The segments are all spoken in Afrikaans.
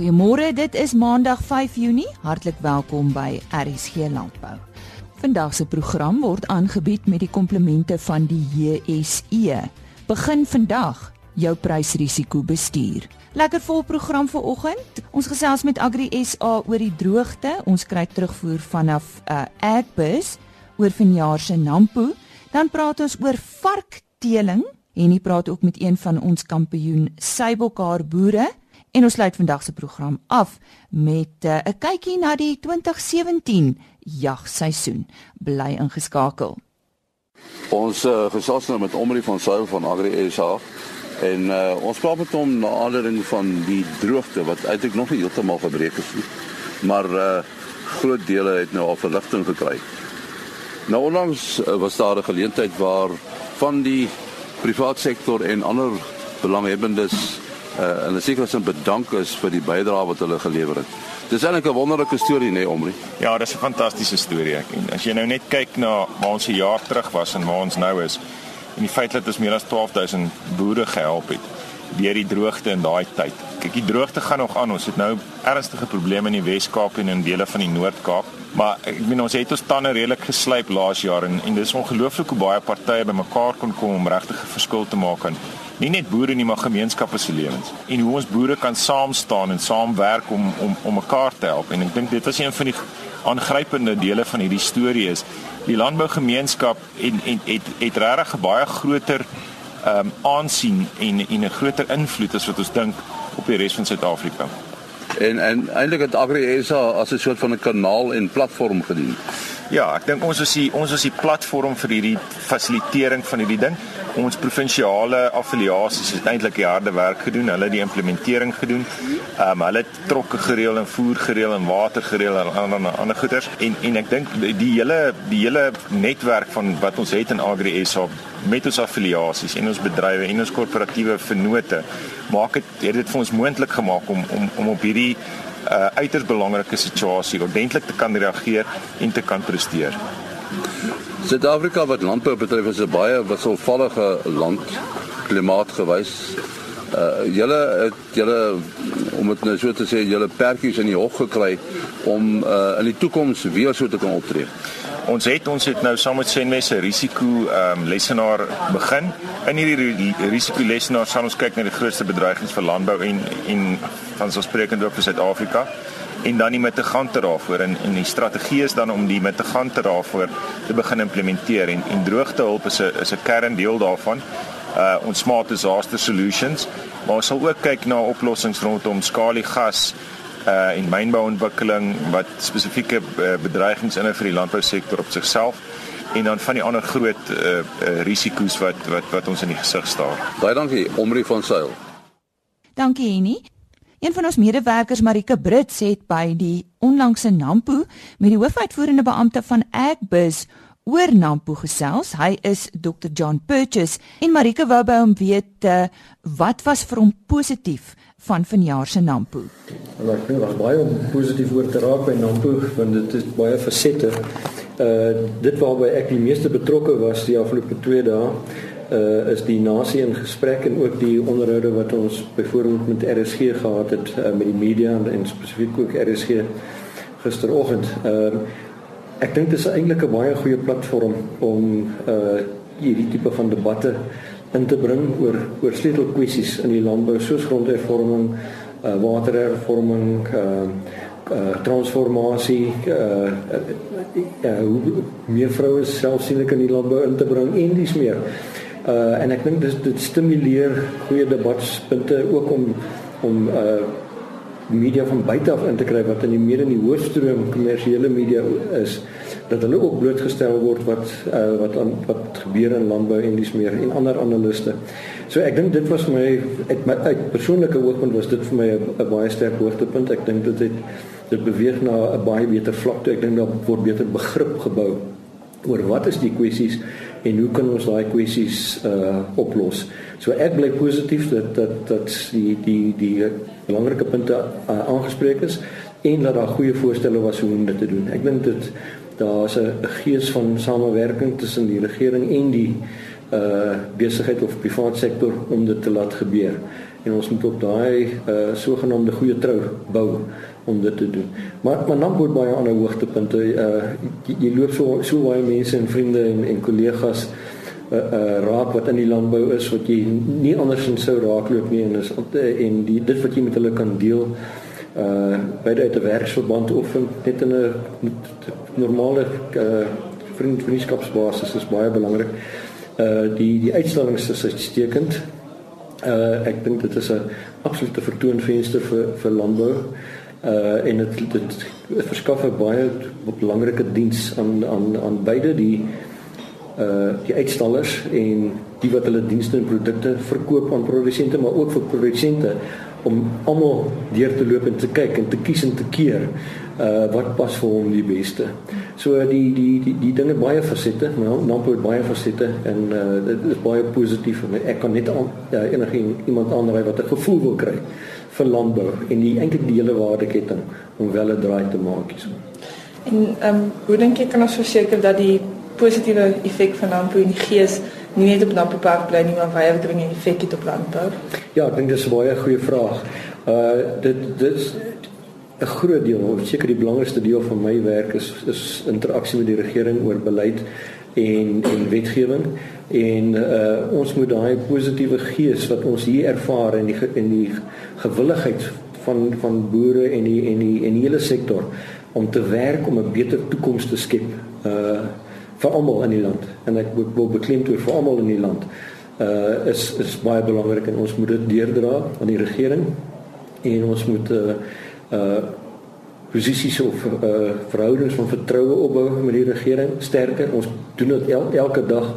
Goeiemôre, dit is Maandag 5 Junie. Hartlik welkom by RSG Landbou. Vandag se program word aangebied met die komplemente van die JSE. Begin vandag jou prysrisiko bestuur. Lekker vol program vir oggend. Ons gesels met Agri SA oor die droogte. Ons kry terugvoer vanaf uh, Agbus oor vanjaar se Nampo. Dan praat ons oor varkteeling en hy praat ook met een van ons kampioen seibelkaar boere En ons sluit vandag se program af met uh, 'n kykie na die 2017 jagseisoen. Bly ingeskakel. Ons uh, gesels nou met Omri van Sail van Agri SA en uh, ons praat met hom na aanleiding van die droogte wat eintlik nog nie heeltemal gebreek is nie. Maar uh, groot dele het nou al verligting gekry. Nou onlangs uh, was daar 'n geleentheid waar van die private sektor en ander belanghebbendes uh, en 'n sekere sin bedank is vir die bydrae wat hulle gelewer het. Dis eintlik 'n wonderlike storie nê, nee, Omri. Ja, dis 'n fantastiese storie. En as jy nou net kyk na waar ons 'n jaar terug was en waar ons nou is, en die feit dat ons meer as 12000 boere gehelp het deur die droogte in daai tyd. Kyk, die droogte gaan nog aan. Ons het nou ernstige probleme in die Wes-Kaap en in dele van die Noord-Kaap. Maar ek meen ons het ons tande redelik geslyp laas jaar en en dis ongelooflik hoe baie partye bymekaar kon kom om regtig 'n verskil te maak aan nie net boere nie maar gemeenskappe se lewens en hoe ons boere kan saam staan en saamwerk om om om mekaar te help en ek dink dit was een van die aangrypende dele van hierdie storie is die landbougemeenskap en en het het regtig 'n baie groter ehm um, aansien en en 'n groter invloed as wat ons dink op die res van Suid-Afrika. En en eintlik het Agri SA as 'n soort van 'n kanaal en platform gedien. Ja, ek dink ons is die ons is die platform vir hierdie fasilitering van hierdie ding ons provinsiale affiliasies het eintlik die harde werk gedoen. Hulle het die implementering gedoen. Ehm um, hulle het trokke gereël en voer gereël en water gereël en ander ander goeders. En en ek dink die hele die hele netwerk van wat ons het in Agri SA met ons affiliasies en ons bedrywe en ons korporatiewe vennote maak dit het dit vir ons moontlik gemaak om om om op hierdie uh, uiters belangrike situasie ordentlik te kan reageer en te kan presteer. Suid-Afrika wat landbou betref is 'n baie wisselvallige land klimaatgewys. Uh julle het julle om dit nou so te sê julle pertjies in die hok gekry om uh in die toekoms weer so te kan optree. Ons het ons het nou saam met Senmes 'n risiko ehm um, lesenaar begin. In hierdie risiko lesenaar sal ons kyk na die grootste bedreigings vir landbou en en van so sprekend ook vir Suid-Afrika. En dan die mitigante daarvoor. En en die strategie is dan om die mitigante daarvoor te begin implementeer. En en droogtehulp is 'n is 'n kerndeel daarvan. Uh ons smart disaster solutions. Maar ons sal ook kyk na oplossings rondom skaliegas uh en mynbouontwikkeling wat spesifieke uh, bedreigings in vir die landbousektor op sigself en dan van die ander groot uh, uh risiko's wat wat wat ons in die gesig staar. Baie dankie Omri van Sail. Dankie Henny. Een van ons medewerkers, Marike Brits, het by die onlangse Nampo met die hoofuitvoerende beampte van Agbus oor Nampo gesels. Hy is Dr. John Purchase en Marike wou by hom weet uh, wat was vir hom positief van vanjaar se Nampo. Wel ek dink was baie positief oor te raak by Nampo want dit is baie fasette. Uh dit waarby ek die meeste betrokke was die afgelope 2 dae uh, is die nasie in gesprek en ook die onderhoude wat ons byvoorbeeld met RSG gehad het uh, met die media en, en spesifiek ook RSG gisteroggend. Ehm uh, ek dink dit is eintlik 'n baie goeie platform om uh hierdie tipe van debatte in te bring oor oor sleutelkwessies in die landbou soos grondhervorming, uh waterhervorming, uh uh transformasie uh, uh, uh hoe meer vroue selfsienlik in die landbou in te bring en dis meer. Uh en ek dink dis dit stimuleer goeie debatpunte ook om om uh media van buite af in te kry wat in die meer in die hoofstroom kommersiële media is dat hulle ook blootgestel word wat uh wat aan wat gebeur in landbou en dis meer en ander analiste. So ek dink dit was my uit my uit persoonlike oogpunt was dit vir my 'n baie sterk hoogtepunt. Ek dink dit het dit beweeg na 'n baie beter vlak toe. Ek dink daar word beter begrip gebou oor wat is die kwessies en hoe kan ons daai kwessies uh oplos. So ek bly positief dat dat dat die die die belangrike punte uh, aangespreek is en dat daar goeie voorstelle was hoe om dit te doen. Ek dink dit daar's 'n gees van samewerking tussen die regering en die uh besigheid of privaat sektor om dit te laat gebeur. En ons moet op daai uh sogenaamde goeie trou bou om dit te doen. Maar maar dan word baie ander hoogtepunte uh jy, jy loop so so baie mense en vriende en en kollegas uh, uh raak wat in die landbou is wat jy nie andersins sou raakloop nie en is en die dit wat jy met hulle kan deel uh by uit 'n werksverband of net in 'n normale uh vriend vriendskapsbasis is baie belangrik. Uh die die uitstallings is uitstekend. Uh ek dink dit is 'n absolute vertoonvenster vir vir landbou. Uh en dit dit verskaf 'n baie belangrike diens aan aan aan beide die uh die uitstallers en die wat hulle dienste en produkte verkoop aan produsente maar ook vir produsente om almal deur te loop en te kyk en te kies en te keer uh wat pas vir hom die beste. So die die die die dinge baie fasette, nou, Nampo het baie fasette en uh dit is baie positief my. Ek kan net aan ja, enige iemand aanraai wat 'n gevoel wil kry vir landbou en die eintlik die hele waardeketting om wel 'n draai te maak hierso. En ehm um, hoe dink jy kan ons verseker dat die positiewe effek van Nampo in die gees nie net op Nampo Park bly nie, maar baie dring in effek het op landbou? Ja, ek dink dis 'n baie goeie vraag. Uh dit dit 'n groot deel, seker die belangrikste deel van my werk is is interaksie met die regering oor beleid en en wetgewing en uh ons moet daai positiewe gees wat ons hier ervaar in die in die gewilligheid van van boere en die en die en die hele sektor om te werk om 'n beter toekoms te skep. Uh vir almal in die land. En ek wil, beklemtoon vir almal in die land uh is is baie belangrik en ons moet dit deurdra aan die regering en ons moet uh uh posisies of uh verhoudings van vertroue opbou met die regering. Sterker ons doen dit el, elke dag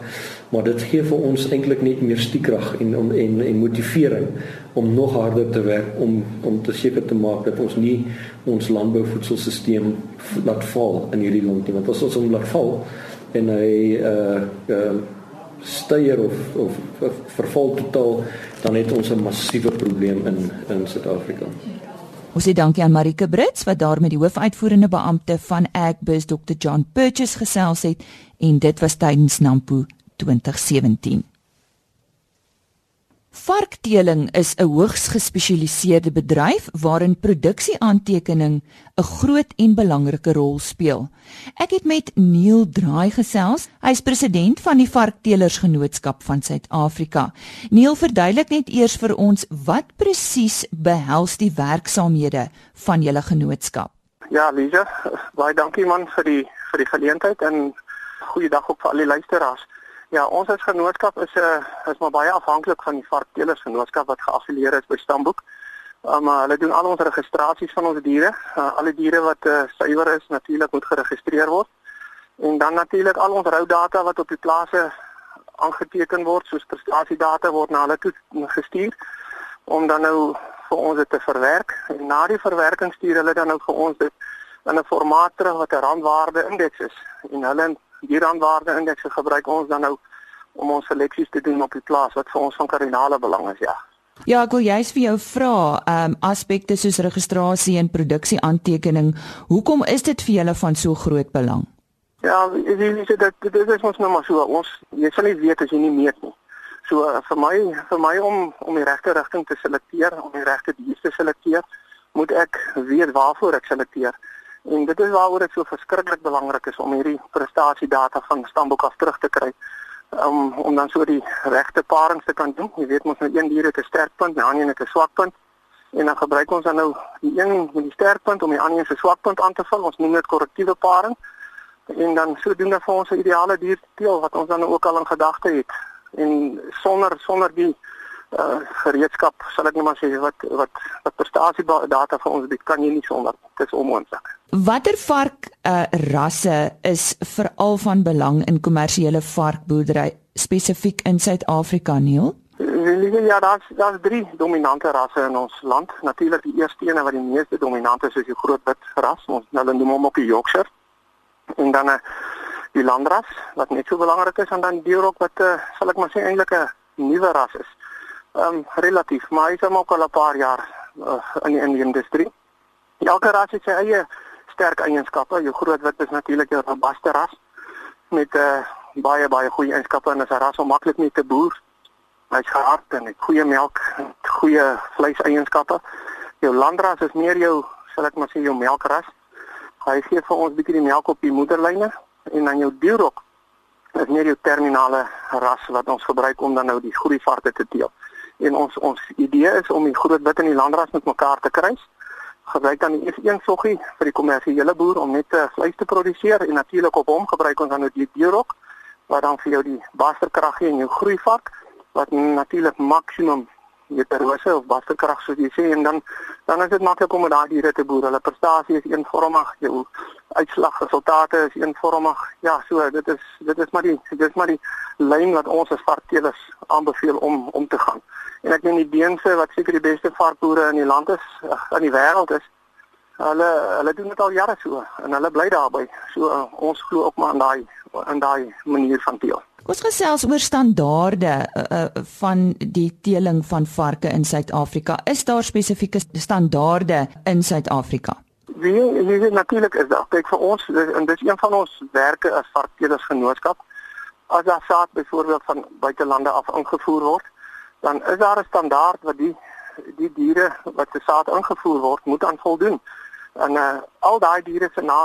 maar dit gee vir ons eintlik net meer stiekrag en om en en motivering om nog harder te werk om om te seker te maak dat ons nie ons landbouvoedselstelsel laat val in hierdie land nie. Want as ons hom laat val en hy uh uh steier of of, of verval totaal dan het ons 'n massiewe probleem in in Suid-Afrika. Ons sê dankie aan Marike Brits wat daar met die hoofuitvoerende beampte van Agbus Dr John Purchase gesels het en dit was tydens Nampo 2017. Varkteeling is 'n hoogs gespesialiseerde bedryf waarin produksieaantekening 'n groot en belangrike rol speel. Ek het met Neil Draai gesels. Hy's president van die Varkteelersgenootskap van Suid-Afrika. Neil, verduidelik net eers vir ons wat presies behels die werksaamhede van julle genootskap. Ja, Lisa, baie dankie man vir die vir die geleentheid en goeiedag ook vir al die luisteraars. Ja, ons as genootskap is 'n uh, eh, is maar baie afhanklik van die varkteelers genootskap wat geaffilieer is by Stamboek. Um, uh, hulle doen al ons registrasies van ons diere. Uh, alle diere wat uh, suiwer is natuurlik moet geregistreer word. En dan natuurlik al ons rou data wat op die plase aangeteken word, soos prestasiedata word na hulle toe gestuur om dan nou vir ons dit te verwerk. En na die verwerking stuur hulle dan nou vir ons dit in 'n formaat terug wat 'n randwaarde indeks is. En hulle die randwaarde indeks gebruik ons dan nou om ons seleksies te doen op die plaas wat vir ons van kardinale belang is, ja. Ja, ek wil juist vir jou vra, ehm um, aspekte soos registrasie en produksie aantekening, hoekom is dit vir julle van so groot belang? Ja, jy sê dit dit is ons nou maar so, ons jy sal nie weet as jy nie meet nie. So vir my vir my om om die regte rigting te selekteer, om die regte diere te selekteer, moet ek weet waarvoor ek selekteer. En dit is waaroor dit so verskriklik belangrik is om hierdie prestasiedata van stamboek af terug te kry. Um, om dan so die regte parings te kan doen. Jy weet mos nou een dier het 'n sterkpunt, die ander het 'n swakpunt. En dan gebruik ons dan nou die een met die sterkpunt om die ander se swakpunt aan te vul. Ons noem dit korrektiewe paring. En dan sodoende vir ons 'n ideale dier teel wat ons dan ook al in gedagte het. En sonder sonder die uh, gereedskap sal ek net maar sê wat wat wat prestasie data vir ons bied kan jy nie sonder dit is onmoontlik. Watter vark uh, rasse is veral van belang in kommersiële varkboerdery spesifiek in Suid-Afrika, Neil? Ja, daar's daar's drie dominante rasse in ons land. Natuurlik die eerste een wat die meeste dominant is, is die groot wit ras. Ons hulle noem hom ook die Yorkshire. En dan 'n uh, die landras wat net so belangrik is en dan die Duroc wat uh, sal ek maar sê eintlik 'n nuwe ras is. Ehm um, relatief, maar hy is al 'n paar jaar uh, in die, in die industrie. Elke ras het sy eie sterk eienskappe. Jou groot wit is natuurlik 'n robuuste ras met 'n uh, baie baie goeie eienskappe en is 'n ras om maklik mee te boer. Hy's gehard en het goeie melk, goeie vleiseienskappe. Jou landras is meer jou, sal ek maar sê jou melkras. Hy gee vir ons bietjie die melk op die moederlyne en dan jou dierok is meer jou terminale ras wat ons gebruik om dan nou die groei varke te teel. En ons ons idee is om die groot wit en die landras met mekaar te kruis gebruik dan eers een soggie vir die kommersiële boer om net uh, vleis te produseer en natuurlik op hom gebruik ons dan nou die dierok wat dan vir jou die basterkrag gee in jou groeivark wat natuurlik maksimum heterose of basterkrag soos jy sê en dan dan is dit maklik om daai diere te boer. Hulle prestasie is eenvormig, jou uitslagresultate is eenvormig. Ja, so dit is dit is maar die dit is maar die lyn wat ons as varkteelers aanbeveel om om te gaan. En ek dink die beense wat seker die beste varkboere in die land is, in die wêreld is, hulle hulle doen dit al jare so en hulle bly daarby. So uh, ons glo ook maar in daai in daai manier van teel. Ons gesels oor standaarde uh, uh, van die teeling van varke in Suid-Afrika. Is daar spesifieke standaarde in Suid-Afrika? Wie hier natuurlik is daar. Kyk vir ons en dis een van ons werke as varkteelers genootskap. As daar saad byvoorbeeld van buitelande af ingevoer word, dan is daar 'n standaard wat die die diere wat se saad ingevoer word moet aan voldoen. En uh, al daai diere se na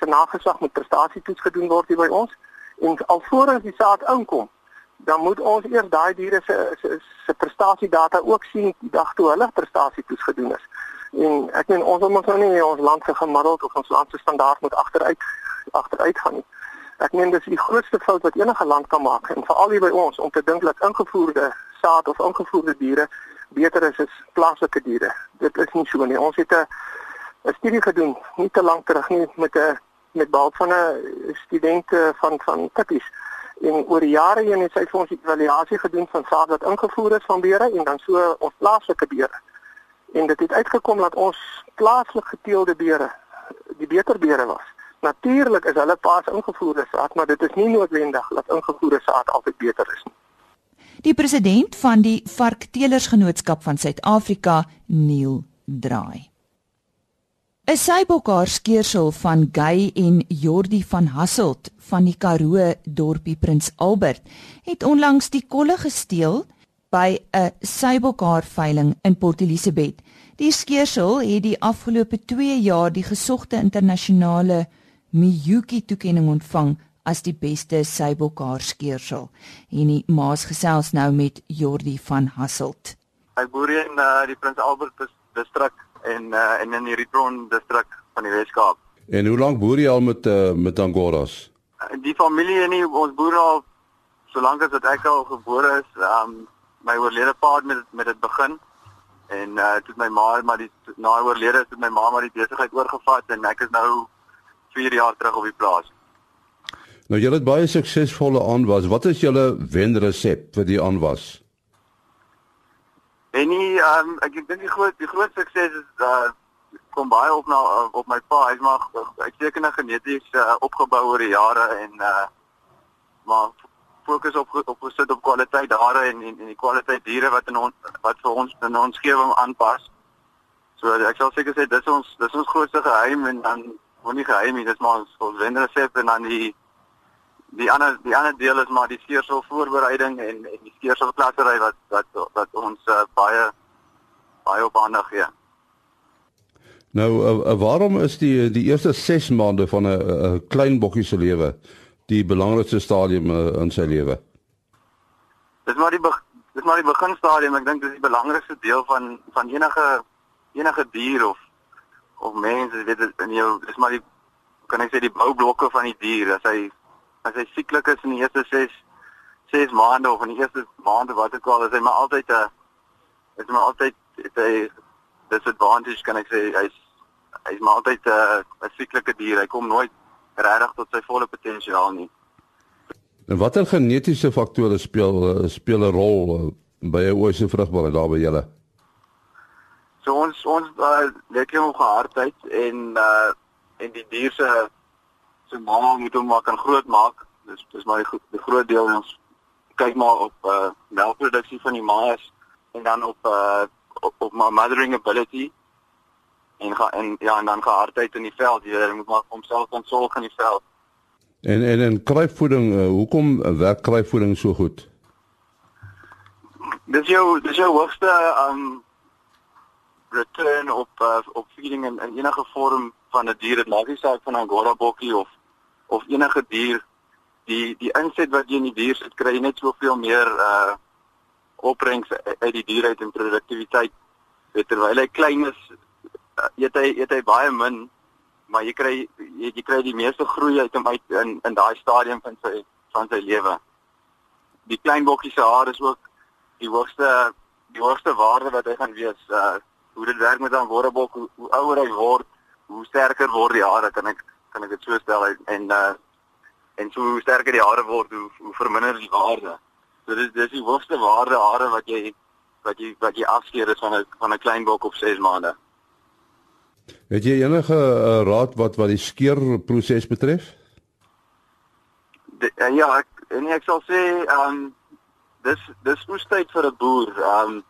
se nageslag met prestasietoets gedoen word hier by ons en alvorens die saad inkom, dan moet ons eers daai diere se se, se prestasiedata ook sien die dag toe hulle prestasietoets gedoen is. En ek meen ons moet nou nie ons land se gemiddeld of ons land se standaard moet agteruit agteruit gaan nie. Ek meen dis die grootste fout wat enige land kan maak en veral hier by ons om te dink dat ingevoerde saad of ingevoerde diere beter is as plaaslike diere. Dit is nie so nie. Ons het 'n 'n studie gedoen nie te lank terug nie met 'n met behulp van 'n student van van Tikkies. En oor die jare heen het sy vir ons evaluasie gedoen van saad wat ingevoer is van beere en dan so ons plaaslike beere. En dit het uitgekom dat ons plaaslik geteelde beere die beter beere was. Natuurlik is hulle pas ingevoerde saad, maar dit is nie noodwendig dat ingevoerde saad altyd beter is nie. Die president van die Varkteelersgenootskap van Suid-Afrika, Neil Draai. 'n Sybokhaar skeersel van Gey en Jordi van Hasselt van die Karoo dorpie Prins Albert het onlangs die kolle gesteel by 'n Sybokhaar veiling in Port Elizabeth. Die skeersel het die afgelope 2 jaar die gesogte internasionale Miyuki toekenning ontvang as die beste seibokhaar skeersel. En die maas gesels nou met Jordi van Hasselt. Ek boer in uh, die Prins Albert distrik en uh, en in die Ripron distrik van die Weskaap. En hoe lank boer jy al met uh, met Angoras? Die familie en ons boer al solank as wat ek al gebore is, um my oorlede pa het met met dit begin en uh toe my ma maar die na oorlede het my ma maar die besigheid oorgevat en ek is nou 4 jaar terug op die plaas. Nou julle het baie suksesvolle aanwas. Wat is julle wenresep vir die aanwas? En nie um, ek dink die groot die groot sukses is uh kom baie op na op my pa. Hy's maar uitstekende geneties uh, opgebou oor die jare en uh maar fokus op op gesit op kwaliteit daar en en die kwaliteit diere wat in ons wat vir ons in ons omgewing aanpas. So ek sal seker sê dis ons dis ons grootste geheim en dan moenie geheim nie, dis maar ons, ons wenresep en dan die die ander die ander deel is maar die skeersel voorbereiding en en die skeersel klassery wat wat wat ons uh, baie baie op aandag gee. Nou uh, uh, waarom is die die eerste 6 maande van 'n uh, uh, klein bokkie se lewe die belangrikste stadium uh, in sy lewe? Dis maar die dis maar die beginstadium. Ek dink dis die belangrikste deel van van enige enige dier of of mens, jy weet in jou dis maar die kan ek sê die boublokke van die dier. As hy as hy sieklik is in die eerste 6 6 maande of in die eerste maande wat ek al is hy maar altyd 'n is maar altyd hy disadvantage kan ek sê hy's hy's maar altyd 'n 'n sieklike dier. Hy kom nooit regtig tot sy volle potensiaal nie. En watter genetiese faktore speel speel 'n rol by 'n ooise vrugbaarheid daar by julle? So ons ons uh, lekker om gehardheid en uh en die dier se so ma moet hom maar kan groot maak. Dis dis maar die, die groot deel ons kyk maar op uh melkproduksie van die maas en dan op uh op, op maar mothering ability en ga en ja en dan gehardheid in die veld. Jy moet maar homself ontsorg in die veld. En en en kruipvoeding, uh, hoekom werk kruipvoeding so goed? Dis jou dis jou hoogste um return op uh, op feeding in, in enige vorm van 'n dier, dit maak nie saak van 'n Angora bokkie of of enige dier die die inset wat jy in die dier sit kry jy net soveel meer uh opbrengs uit die dier uit en produktiwiteit. Terwyl hy klein is, uh, eet hy eet hy baie min, maar jy kry jy, jy kry die meeste groei uit hom uit in in daai stadium van sy van sy lewe. Die klein bokkie se haar is ook die hoogste die hoogste waarde wat hy gaan wees. Uh hoe dit werk met 'n worrebok, hoe, hoe ouer hy word, hoe sterker word die hare, kan ek kan ek dit so stel en uh en so hoe sterker die hare word, hoe hoe verminder die waarde. So dis dis die hoogste waarde hare wat jy wat jy wat jy afskeer is van 'n van 'n klein bok op 6 maande. Het jy enige uh, raad wat wat die skeer proses betref? De, uh, ja, ek en ek sal sê ehm um, dis dis oestyd vir 'n boer. Ehm um,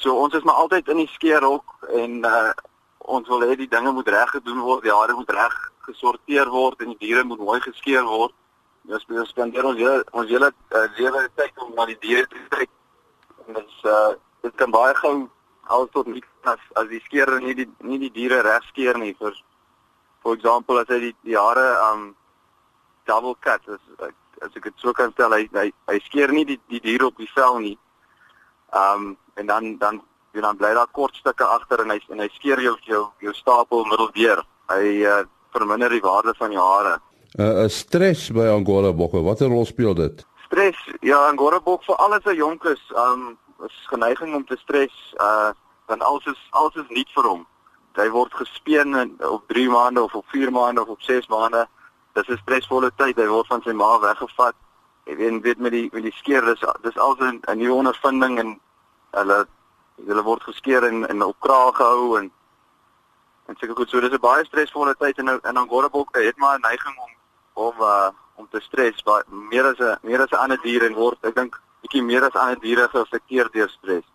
so ons is maar altyd in die skeerhok en uh ons wil hê die dinge moet reg gedoen word, die hare moet reg gesorteer word en die diere moet mooi geskeer word. Ons moet spandeer ons hele ons hele uh, lewe tyd om na die diere te kyk. En dit is uh dit kan baie gou al tot nie as as die skeer nie die nie die diere reg skeer nie vir for example as hy die die hare um double cut as as ek dit so kan stel hy hy, hy skeer nie die die diere op die vel nie. Um en dan dan jy dan bly daar kort stukke agter en hy en hy skeer jou jou jou stapel middeldeur. Hy uh, verminder die waarde van jou hare. 'n uh, uh, Stres by Angora bokke, watter rol speel dit? Stres, ja, Angora bok vir alles wat jonk is, um is geneiging om te stres, uh dan alles is alles is nie vir hom. Hy word gespeen in, op 3 maande of op 4 maande of op 6 maande. Dis 'n stresvolle tyd. Hy word van sy ma weggevat. Jy weet weet met die met die skeer dis dis alsin 'n nuwe ondervinding en hulle hulle word geskeer en en op kraag gehou en en seker goed so dis 'n baie stresvolle tyd en en dan Gorabok het maar 'n neiging om om uh, om te stres baie meer as 'n meer as 'n ander dier en word ek dink bietjie meer as ander diere geaffekteer deur stres.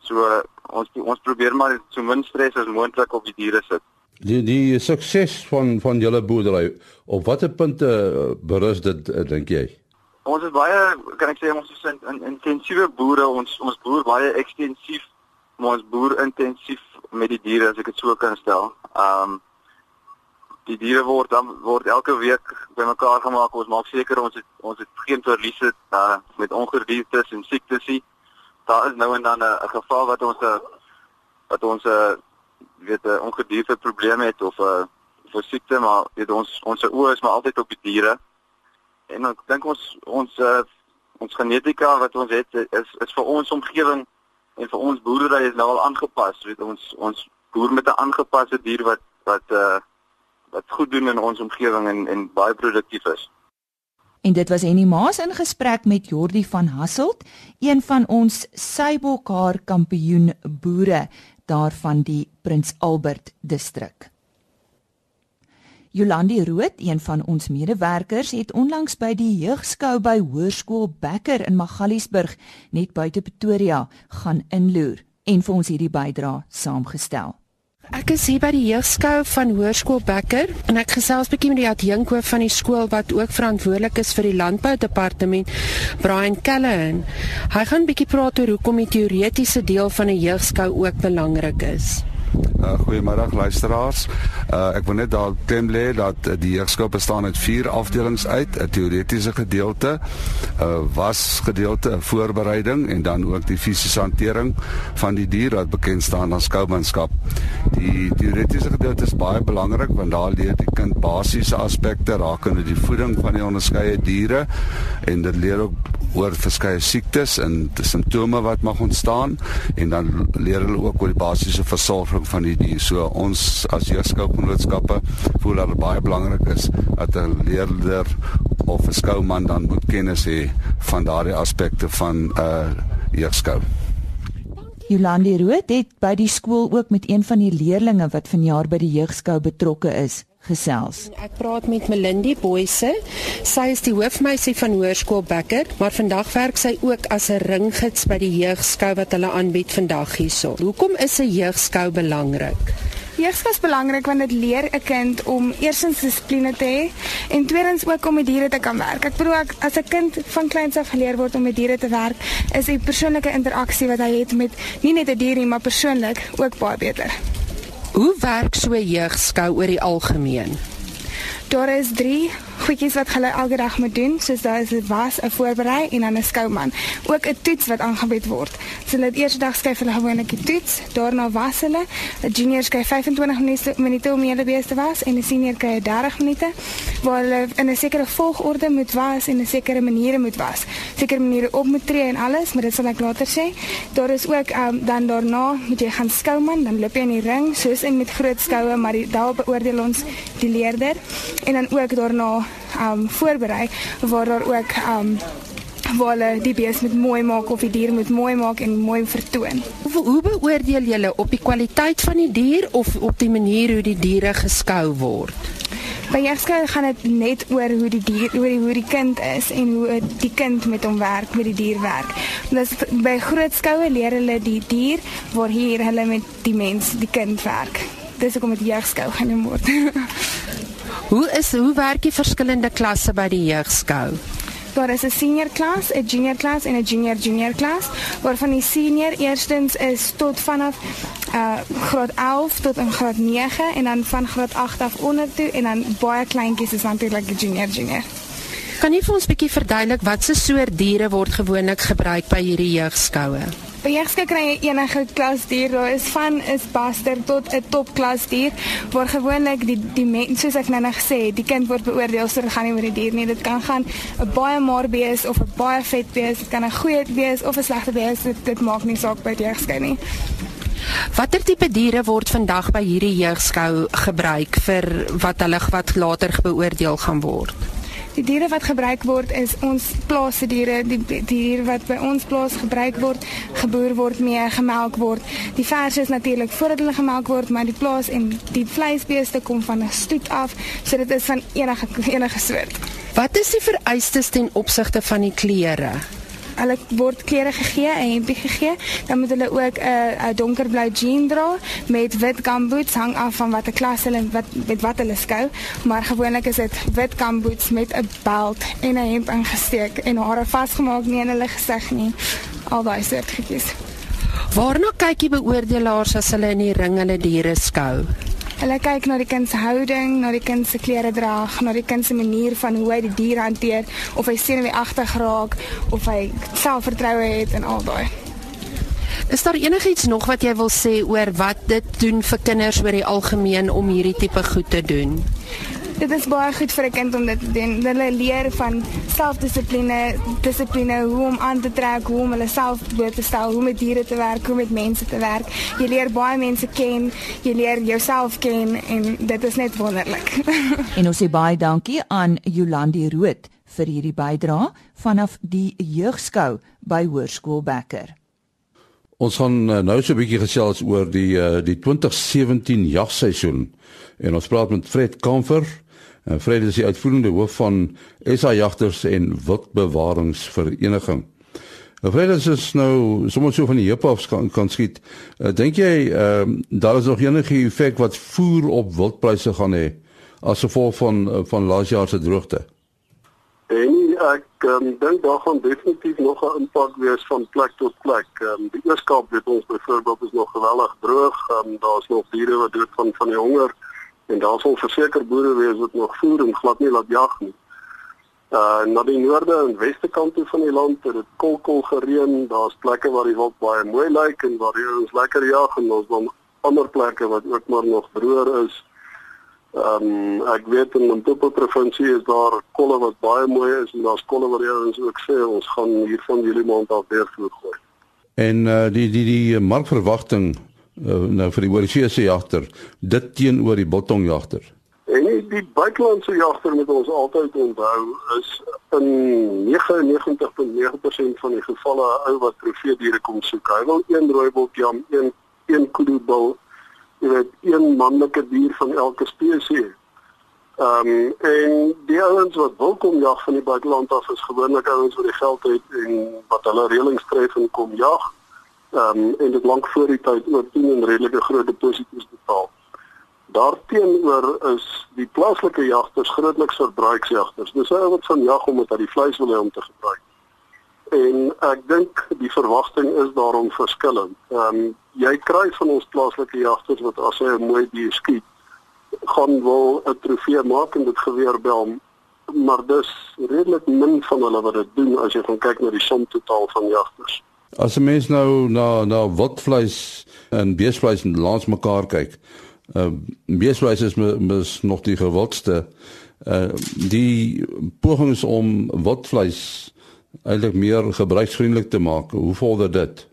So uh, ons ons probeer maar so min stres as moontlik op die diere sit. Die die sukses van van julle boerdery op watter punte berus dit uh, dink jy? Ons is baie kan ek sê ons is in, in intensiewe boere. Ons ons boer baie ekstensief, maar ons boer intensief met die diere as ek dit so kan stel. Um die diere word dan word elke week bymekaar gemaak. Ons maak seker ons het ons het geen verliese uh, met ongediertes en siektes nie. Daar is nou en dan 'n geval wat ons 'n wat ons 'n weet 'n ongedierte probleem het of 'n 'n siekte, maar weet ons ons oë is maar altyd op die diere en ek dink ons ons uh, ons genetika wat ons het is is vir ons omgewing en vir ons boerdery is nou al aangepas weet ons ons boer met 'n aangepaste dier wat wat uh, wat goed doen in ons omgewing en en baie produktief is En dit was Henny Maas in gesprek met Jordi van Hasselt, een van ons Sybokhaar kampioen boere daarvan die Prins Albert distrik. Jolandi Rood, een van ons medewerkers, het onlangs by die jeugskou by Hoërskool Bekker in Magaliesburg, net buite Pretoria, gaan inloer en vir ons hierdie bydra saamgestel. Ek is hier by die jeugskou van Hoërskool Bekker en ek gesels bietjie met die adjunkhoof van die skool wat ook verantwoordelik is vir die landboudepartement, Brian Callahan. Hy gaan bietjie praat oor hoekom die teoretiese deel van 'n jeugskou ook belangrik is. Uh, Goeiemiddag luisteraars. Uh, ek wil net daar klem lê dat uh, die jeugskap bestaan uit vier afdelings uit, 'n teoretiese gedeelte, 'n uh, was gedeelte, 'n voorbereiding en dan ook die fisiese hantering van die dier wat bekend staan as skoumanskap. Die teoretiese gedeelte is baie belangrik want daar leer die kind basiese aspekte rakende die voeding van die onderskeie diere en dit leer ook oor verskeie siektes en simptome wat mag ontstaan en dan leer hulle ook oor die basiese versorging versorging van die dier. So ons as jeugskougenootskappe voel dat dit baie belangrik is dat 'n leerder of 'n skouman dan moet kennis hê van daardie aspekte van 'n uh, jeugskou. Jolandi Rood het by die skool ook met een van die leerders wat vanjaar by die jeugskou betrokke is gesels. Ek praat met Melindie Boyse. Sy is die hoofmeisie van Hoërskool Bekker, maar vandag werk sy ook as 'n ringgids by die jeugskou wat hulle aanbied vandag hierso. Hoekom is 'n jeugskou belangrik? Jeugskous is belangrik want dit leer 'n kind om eerstens dissipline te hê en tweedens ook om met diere te kan werk. Ek bedoel ek, as 'n kind van kleins af geleer word om met diere te werk, is die persoonlike interaksie wat hy het met nie net 'n dier nie, maar persoonlik ook baie beter. Hoe werk so jeugskou oor die algemeen? Daar is 3 goedjies wat hulle elke dag moet doen, soos daar is 'n was, 'n voorberei en dan 'n skouman. Ook 'n toets wat aangebied word. So hulle die eerste dag skryf hulle gewoonlik die toets, daarna was hulle. 'n Junior skryf 25 minute minute om hulle beeste was en 'n senior kry 30 minute waar hulle in 'n sekere volgorde moet was en 'n sekere maniere moet was. Sekere maniere op moet tree en alles, maar dit sal ek later sê. Daar is ook um, dan daarna moet jy gaan skouman, dan loop jy in die ring soos in met groot skoue, maar die, daar beoordeel ons die leerder en dan ook daarna um voorberei waar daar ook um waar hulle die bees moet mooi maak of die dier moet mooi maak en mooi vertoon. Hoe, hoe beoordeel julle op die kwaliteit van die dier of op die manier hoe die diere geskou word? By jeugskool gaan dit net oor hoe die dier oor die hoe die kind is en hoe die kind met hom werk, met die dier werk. Dus by groot skoue leer hulle die dier waar hier hulle met die mens, die kind werk. Dis hoekom dit jeugskool genoem word. Hoe is hoe werk die verskillende klasse by die jeugskou? Daar is 'n senior klas, 'n junior klas en 'n junior junior klas, waarvan die senior eerstens is tot vanaf uh graad 11 tot in graad 9 en dan van graad 8 af onder toe en dan baie kleintjies is natuurlik die junior junior. Kan jy vir ons 'n bietjie verduidelik watse soort diere word gewoonlik gebruik by hierdie jeugskoue? By jeugskoue kry jy enige klas dier, daar is van is baster tot 'n topklas dier waar gewoonlik die die mens soos ek nou net gesê het, die kind word beoordeel so dit gaan nie oor die dier nie, dit kan gaan 'n baie maar bees of 'n baie vet bees, dit kan 'n goeie bees of 'n slegte bees, dit, dit maak nie saak by jeugskoue nie. Watter tipe diere word vandag by hierdie jeugskou gebruik vir wat hulle wat later beoordeel gaan word? Die diere wat gebruik word is ons plaasse diere, die, die diere wat by ons plaas gebruik word, geboer word mee, gemelk word. Die vers is natuurlik voordat hulle gemelk word, maar die plaas en die vleisbeeste kom van 'n stoet af, so dit is van enige enige soort. Wat is die vereistes ten opsigte van die klere? Hulle word klere gegee, 'n hempie gegee, dan moet hulle ook 'n uh, donkerblou jean dra met wit gumboots hang af van watter klas hulle wat met wat hulle skou, maar gewoonlik is dit wit gumboots met 'n belt en 'n hemp ingesteek en hare vasgemaak nie in hulle gesig nie. Al daai soort goedjies. Waarna kyk die beoordelaars as hulle in die ring hulle diere skou? Hulle kyk na die kind se houding, na die kind se klere drag, na die kind se manier van hoe hy die dier hanteer, of hy sien hoe agter geraak, of hy selfvertroue het en al daai. Is daar enigiets nog wat jy wil sê oor wat dit doen vir kinders oor die algemeen om hierdie tipe goed te doen? Dit is baie goed vir 'n kind om dit te doen. Hulle leer van selfdissipline, dissipline, hoe om aan te trek, hoe om hulle self bloot te stel, hoe met diere te werk, hoe met mense te werk. Jy leer baie mense ken, jy leer jouself ken en dit is net wonderlik. en ons sê baie dankie aan Jolandi Rood vir hierdie bydrae vanaf die jeugskou by Hoërskool Becker. Ons gaan eh, nou so 'n bietjie gesels oor die uh, die 2017 jagseisoen en ons praat met Fred Kamfer Eh, Fred is die uitvoerende hoof van SA Jagters en Wildbewaringsvereniging. Nou Fred is nou sommer so van die heup af kan, kan skiet. Uh, Dink jy ehm uh, daar is nog enige effek wat voer op wildpryse gaan hê as gevolg van uh, van laas jaar se droogte? En ek um, dink daar gaan definitief nog 'n impak wees van plek tot plek. Um, die Ooskaap weet ons byvoorbeeld is nog geweldig droog. Um, Daar's nog diere wat dood van van die honger en daar sal verseker boere wees wat nog voer en glad nie laat jag nie. Uh na die noorde en weste kant toe van die land het dit kolkol gereën. Daar's plekke waar die wild baie mooi lyk en waar jy ons lekker jag en ons dan ander plekke wat ook maar nog droër is. Ehm um, ek weet in Limpopo provinsie is daar kolle wat baie mooi is en daar's kolle wat ons ook sê ons gaan hier van Julie maand af weer voer gooi. En uh die die die markverwagting uh, nou vir die oorsese jagter dit teenoor die biltongjagter. En die, buitelandse jagter moet ons altyd onthou is in 99.9% van die gevalle ou wat trofeediere kom soek. Hy wil een rooibultjam, een een kudubil, jy weet, een manlike dier van elke spesies. Ehm um, en die ouens wat wil kom jag van die buiteland af is gewoonlik ouens wat die geld het en wat hulle reëlings tref en kom jag. Ehm um, en dit lank voor die tyd ook teen 'n redelike groot deposito's betaal. Daarteenoor is die plaaslike jagters grootliks verbruiksjagters. Dis ou wat van jag omdat hulle die vleis wil hê om te gebruik. En ek dink die verwagting is daarom verskillend. Ehm um, jy kry van ons plaaslike jagters wat as hy 'n mooi dier skiet, gaan wil 'n trofee maak en dit geweer bel, maar dis redelik min van hulle wat dit doen as jy gaan kyk na die som totaal van jagters. As 'n mens nou na na wildvleis en beesvleis langs mekaar kyk, uh beesvleis is mis nog die gewildste. Uh die pogings om wildvleis eintlik meer gebruiksvriendelik te maak. Hoe vorder dit?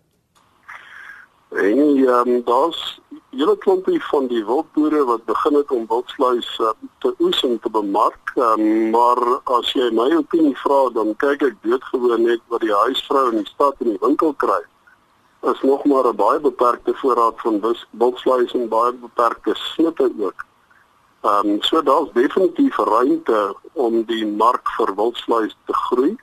En ehm um, daar's hele klompie van die wildboere wat begin het om wildvleis uh, te oes en te bemark. Um, maar as jy my opinie vra, dan kyk ek doodgewoon net wat die huisvrou in die stad in die winkel kry. Is nog maar 'n baie beperkte voorraad van wildvleis en baie beperkte snitte ook. Ehm um, so daar's definitief ruimte om die mark vir wildvleis te groei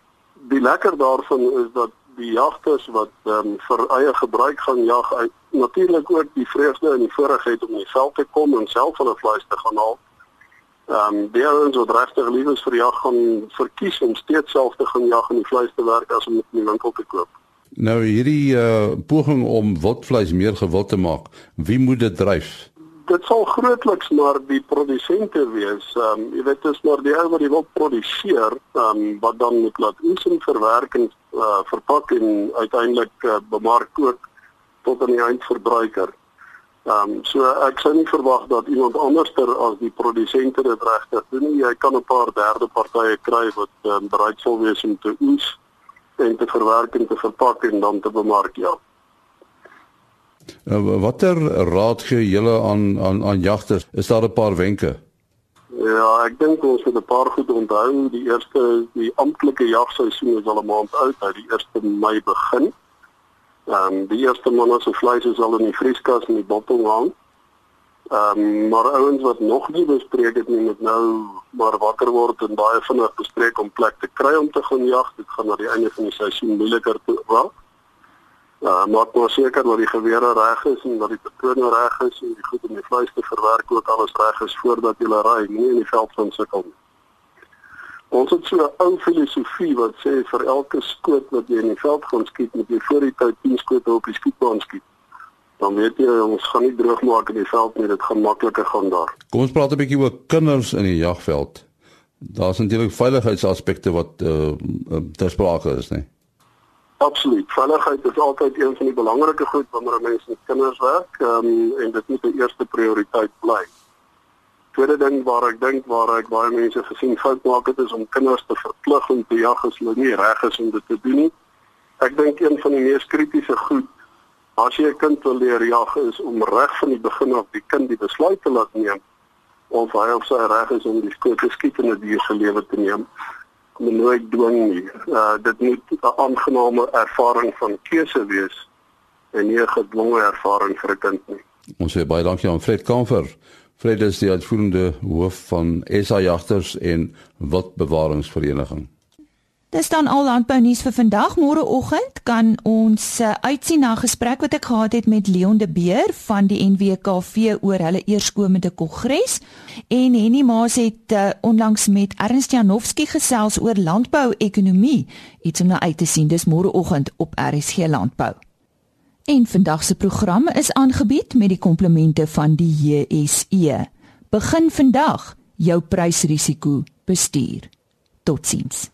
die lekker daarvan is dat die jagters wat um, vir eie gebruik gaan jag uit natuurlik ook die vreugde en die voorregheid om in die veld te kom en self hulle vleis te gaan haal. Ehm um, die ouens wat regtig lief is vir jag gaan verkies om steeds self te gaan jag en die vleis te werk as om dit in die winkel te koop. Nou hierdie uh, poging om wildvleis meer gewild te maak, wie moet dit dryf? Dit sal grootliks maar die produsente wees. Ehm um, jy weet dis maar die ou wat die wil produseer, ehm um, wat dan moet laat oes en verwerk en uh, verpak en uiteindelik uh, bemark ook tot aan die eindverbruiker. Ehm um, so ek sou nie verwag dat iemand anderster as die produsente dit regtig doen nie. Jy kan 'n paar derde partye kry wat um, bereid sal wees om te oes en te verwerk en te verpak en dan te bemark, ja. Uh, watter raad gee julle aan aan aan jagters? Is daar 'n paar wenke? Ja, ek dink ons moet 'n paar goed onthou. Die eerste die amptelike jagseisoen is al 'n maand oud, hy die 1 Mei begin. Ehm um, die eerste manne se vleis is al in die vrieskas en die bottel hang. Ehm um, maar ouens wat nog nie bespreek het nie moet nou maar wakker word en baie vinnig bespreek om plek te kry om te gaan jag. Dit gaan na die einde van die seisoen moeiliker te maak maar seker dat die gewere reg is en dat die patrone reg is en die goed om die vleis te verwerk ook alles reg is voordat jy ry, nie in die veld van sukkel nie. Ons het so 'n ou filosofie wat sê vir elke skoot wat jy in die veld gaan skiet, moet jy voor die tyd 10 skote op die skietbaan skiet. Dan weet jy ons gaan nie droog maak in die veld nie, dit gaan makliker gaan daar. Kom ons praat 'n bietjie oor kinders in die jagveld. Daar's natuurlik veiligheidsaspekte wat uh, ter sprake is, nee. Absoluut. Veiligheid is altyd een van die belangrike goed wanneer mense met kinders werk, um, en dit moet die eerste prioriteit bly. Tweede ding waar ek dink waar ek baie mense gesien fout maak het is om kinders te verplig om te jag as hulle nie reg is om dit te doen nie. Ek dink een van die mees kritiese goed as jy 'n kind wil leer jag is om reg van die begin af die kind die besluit te laat neem of hy of sy reg is om die skoot te skiet en 'n dier se lewe te neem moet nooit dwing nie. Uh dit moet 'n aangename ervaring van keuse wees en nie 'n gedwonge ervaring vir 'n kind nie. Ons sê baie dankie aan Fred Kamfer. Fred is die uitvoerende hoof van SA Jagters en Wildbewaringsvereniging. Dis dan al landbou nuus vir vandag. Môreoggend kan ons uh, uitsien na 'n gesprek wat ek gehad het met Leon de Beer van die NWKV oor hulle eerskomende kongres en Henny Maas het uh, onlangs met Ernst Janowski gesels oor landbou-ekonomie. Iets om na uit te sien. Dis môreoggend op RSG Landbou. En vandag se program is aangebied met die komplemente van die JSE. Begin vandag jou prysrisiko bestuur. Totsiens.